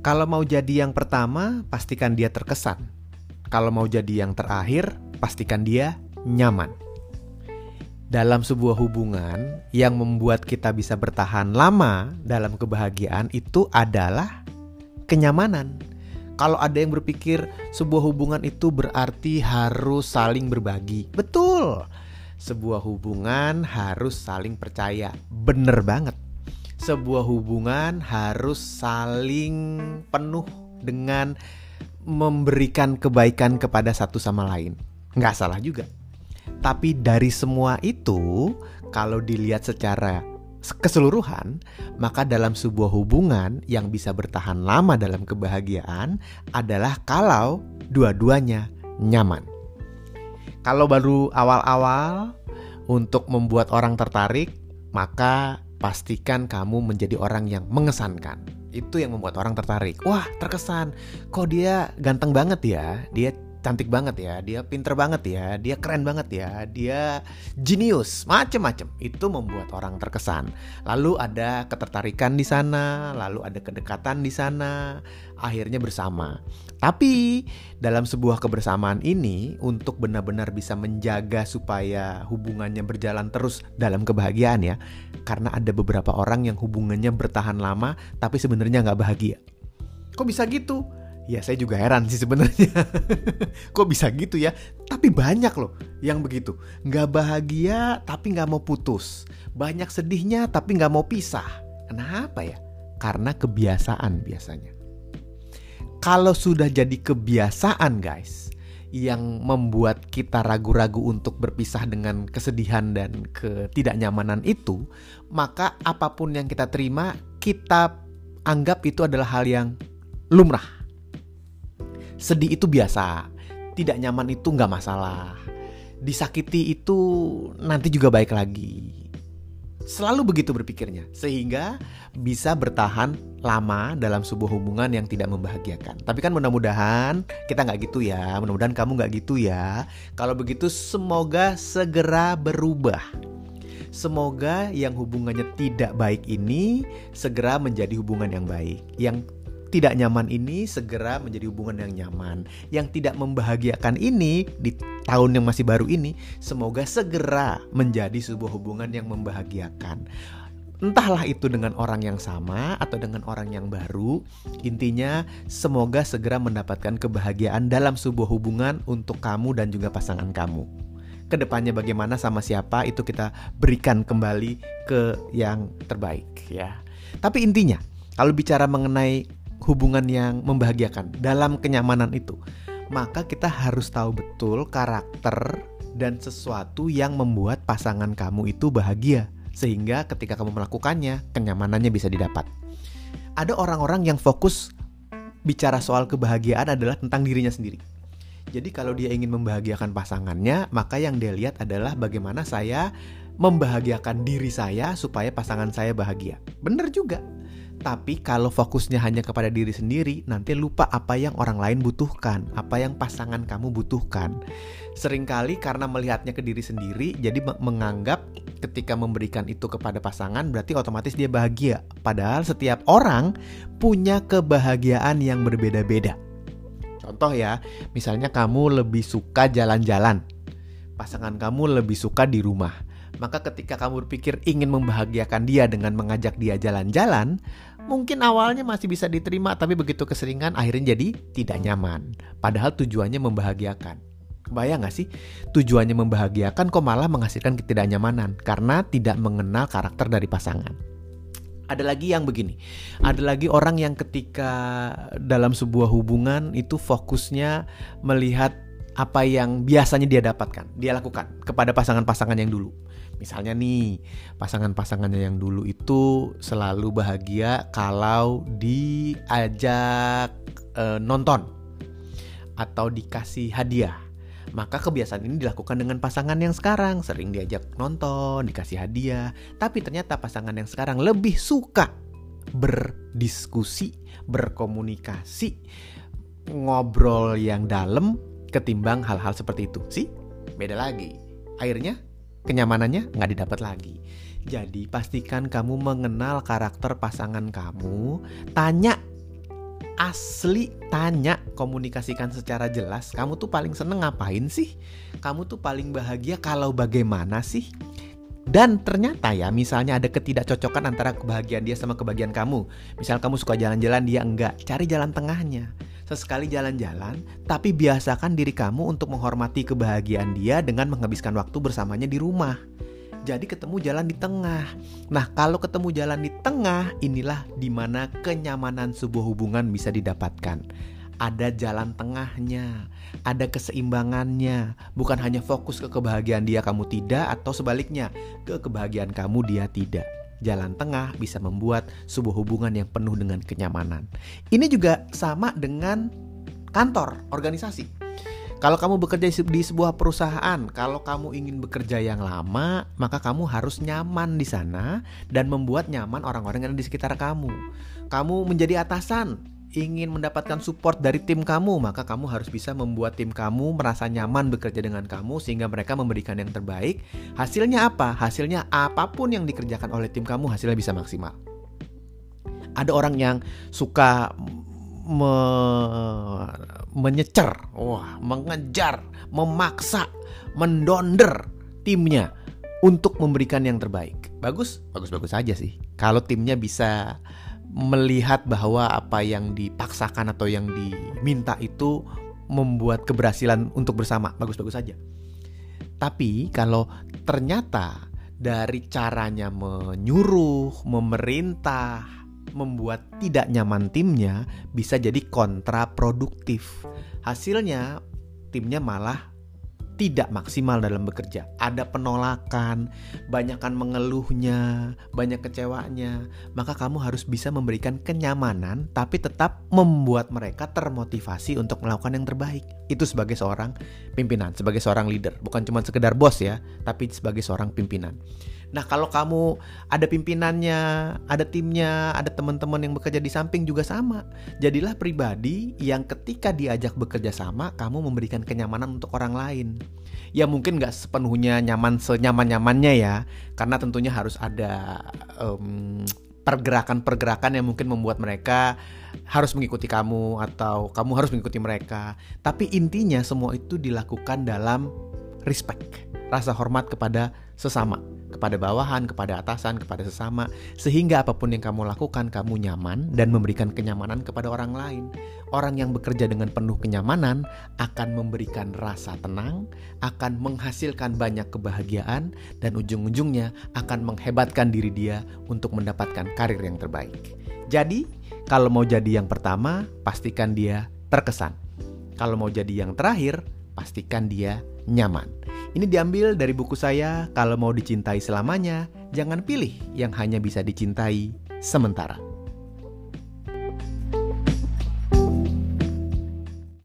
Kalau mau jadi yang pertama, pastikan dia terkesan. Kalau mau jadi yang terakhir, pastikan dia nyaman. Dalam sebuah hubungan yang membuat kita bisa bertahan lama dalam kebahagiaan itu adalah kenyamanan. Kalau ada yang berpikir sebuah hubungan itu berarti harus saling berbagi, betul. Sebuah hubungan harus saling percaya, bener banget. Sebuah hubungan harus saling penuh dengan memberikan kebaikan kepada satu sama lain. Nggak salah juga. Tapi dari semua itu, kalau dilihat secara keseluruhan, maka dalam sebuah hubungan yang bisa bertahan lama dalam kebahagiaan adalah kalau dua-duanya nyaman. Kalau baru awal-awal untuk membuat orang tertarik, maka pastikan kamu menjadi orang yang mengesankan. Itu yang membuat orang tertarik. Wah, terkesan. Kok dia ganteng banget ya? Dia cantik banget ya, dia pinter banget ya, dia keren banget ya, dia jenius, macem-macem. Itu membuat orang terkesan. Lalu ada ketertarikan di sana, lalu ada kedekatan di sana, akhirnya bersama. Tapi dalam sebuah kebersamaan ini untuk benar-benar bisa menjaga supaya hubungannya berjalan terus dalam kebahagiaan ya, karena ada beberapa orang yang hubungannya bertahan lama tapi sebenarnya nggak bahagia. Kok bisa gitu? Ya saya juga heran sih sebenarnya. Kok bisa gitu ya? Tapi banyak loh yang begitu. Nggak bahagia tapi nggak mau putus. Banyak sedihnya tapi nggak mau pisah. Kenapa ya? Karena kebiasaan biasanya. Kalau sudah jadi kebiasaan guys, yang membuat kita ragu-ragu untuk berpisah dengan kesedihan dan ketidaknyamanan itu, maka apa pun yang kita terima, kita anggap itu adalah hal yang lumrah Sedih itu biasa, tidak nyaman itu nggak masalah. Disakiti itu nanti juga baik lagi. Selalu begitu berpikirnya, sehingga bisa bertahan lama dalam sebuah hubungan yang tidak membahagiakan. Tapi kan mudah-mudahan kita nggak gitu ya, mudah-mudahan kamu nggak gitu ya. Kalau begitu semoga segera berubah. Semoga yang hubungannya tidak baik ini segera menjadi hubungan yang baik, yang tidak nyaman ini segera menjadi hubungan yang nyaman. Yang tidak membahagiakan ini di tahun yang masih baru ini semoga segera menjadi sebuah hubungan yang membahagiakan. Entahlah itu dengan orang yang sama atau dengan orang yang baru, intinya semoga segera mendapatkan kebahagiaan dalam sebuah hubungan untuk kamu dan juga pasangan kamu. Ke depannya bagaimana sama siapa itu kita berikan kembali ke yang terbaik ya. Tapi intinya kalau bicara mengenai hubungan yang membahagiakan dalam kenyamanan itu, maka kita harus tahu betul karakter dan sesuatu yang membuat pasangan kamu itu bahagia sehingga ketika kamu melakukannya kenyamanannya bisa didapat. Ada orang-orang yang fokus bicara soal kebahagiaan adalah tentang dirinya sendiri. Jadi kalau dia ingin membahagiakan pasangannya, maka yang dia lihat adalah bagaimana saya membahagiakan diri saya supaya pasangan saya bahagia. Bener juga. Tapi kalau fokusnya hanya kepada diri sendiri, nanti lupa apa yang orang lain butuhkan, apa yang pasangan kamu butuhkan. Seringkali karena melihatnya ke diri sendiri, jadi menganggap ketika memberikan itu kepada pasangan berarti otomatis dia bahagia. Padahal setiap orang punya kebahagiaan yang berbeda-beda. Contoh ya, misalnya kamu lebih suka jalan-jalan, pasangan kamu lebih suka di rumah. Maka ketika kamu berpikir ingin membahagiakan dia dengan mengajak dia jalan-jalan, mungkin awalnya masih bisa diterima tapi begitu keseringan akhirnya jadi tidak nyaman. Padahal tujuannya membahagiakan. Bayang gak sih? Tujuannya membahagiakan kok malah menghasilkan ketidaknyamanan karena tidak mengenal karakter dari pasangan. Ada lagi yang begini, ada lagi orang yang ketika dalam sebuah hubungan itu fokusnya melihat apa yang biasanya dia dapatkan, dia lakukan kepada pasangan-pasangan yang dulu. Misalnya nih, pasangan-pasangannya yang dulu itu selalu bahagia kalau diajak e, nonton atau dikasih hadiah. Maka kebiasaan ini dilakukan dengan pasangan yang sekarang, sering diajak nonton, dikasih hadiah. Tapi ternyata pasangan yang sekarang lebih suka berdiskusi, berkomunikasi, ngobrol yang dalam ketimbang hal-hal seperti itu. Sih, beda lagi. Akhirnya kenyamanannya nggak didapat lagi. Jadi pastikan kamu mengenal karakter pasangan kamu, tanya asli tanya komunikasikan secara jelas. Kamu tuh paling seneng ngapain sih? Kamu tuh paling bahagia kalau bagaimana sih? Dan ternyata ya misalnya ada ketidakcocokan antara kebahagiaan dia sama kebahagiaan kamu. Misal kamu suka jalan-jalan dia enggak. Cari jalan tengahnya sesekali jalan-jalan tapi biasakan diri kamu untuk menghormati kebahagiaan dia dengan menghabiskan waktu bersamanya di rumah jadi ketemu jalan di tengah. Nah, kalau ketemu jalan di tengah, inilah di mana kenyamanan sebuah hubungan bisa didapatkan. Ada jalan tengahnya, ada keseimbangannya, bukan hanya fokus ke kebahagiaan dia kamu tidak atau sebaliknya, ke kebahagiaan kamu dia tidak. Jalan tengah bisa membuat sebuah hubungan yang penuh dengan kenyamanan. Ini juga sama dengan kantor, organisasi kalau kamu bekerja di sebuah perusahaan, kalau kamu ingin bekerja yang lama, maka kamu harus nyaman di sana dan membuat nyaman orang-orang yang ada di sekitar kamu. Kamu menjadi atasan, ingin mendapatkan support dari tim kamu, maka kamu harus bisa membuat tim kamu merasa nyaman bekerja dengan kamu sehingga mereka memberikan yang terbaik. Hasilnya apa? Hasilnya apa pun yang dikerjakan oleh tim kamu hasilnya bisa maksimal. Ada orang yang suka me menyecer, wah, mengejar, memaksa, mendonder timnya untuk memberikan yang terbaik. Bagus, bagus-bagus saja sih. Kalau timnya bisa melihat bahwa apa yang dipaksakan atau yang diminta itu membuat keberhasilan untuk bersama, bagus-bagus saja. Tapi kalau ternyata dari caranya menyuruh, memerintah, membuat tidak nyaman timnya bisa jadi kontraproduktif. Hasilnya timnya malah tidak maksimal dalam bekerja. Ada penolakan, banyakkan mengeluhnya, banyak kecewanya. Maka kamu harus bisa memberikan kenyamanan tapi tetap membuat mereka termotivasi untuk melakukan yang terbaik. Itu sebagai seorang pimpinan, sebagai seorang leader, bukan cuma sekedar bos ya, tapi sebagai seorang pimpinan. Nah, kalau kamu ada pimpinannya, ada timnya, ada teman-teman yang bekerja di samping juga sama. Jadilah pribadi yang ketika diajak bekerja sama, kamu memberikan kenyamanan untuk orang lain. Ya mungkin nggak sepenuhnya nyaman senyaman-nyamannya ya, karena tentunya harus ada um, pergerakan-pergerakan yang mungkin membuat mereka harus mengikuti kamu atau kamu harus mengikuti mereka. Tapi intinya semua itu dilakukan dalam respect, rasa hormat kepada sesama kepada bawahan, kepada atasan, kepada sesama, sehingga apa pun yang kamu lakukan, kamu nyaman dan memberikan kenyamanan kepada orang lain. Orang yang bekerja dengan penuh kenyamanan akan memberikan rasa tenang, akan menghasilkan banyak kebahagiaan, dan ujung-ujungnya akan menghebatkan diri dia untuk mendapatkan karir yang terbaik. Jadi, kalau mau jadi yang pertama, pastikan dia terkesan. Kalau mau jadi yang terakhir, pastikan dia nyaman. Ini diambil dari buku saya, kalau mau dicintai selamanya, jangan pilih yang hanya bisa dicintai sementara.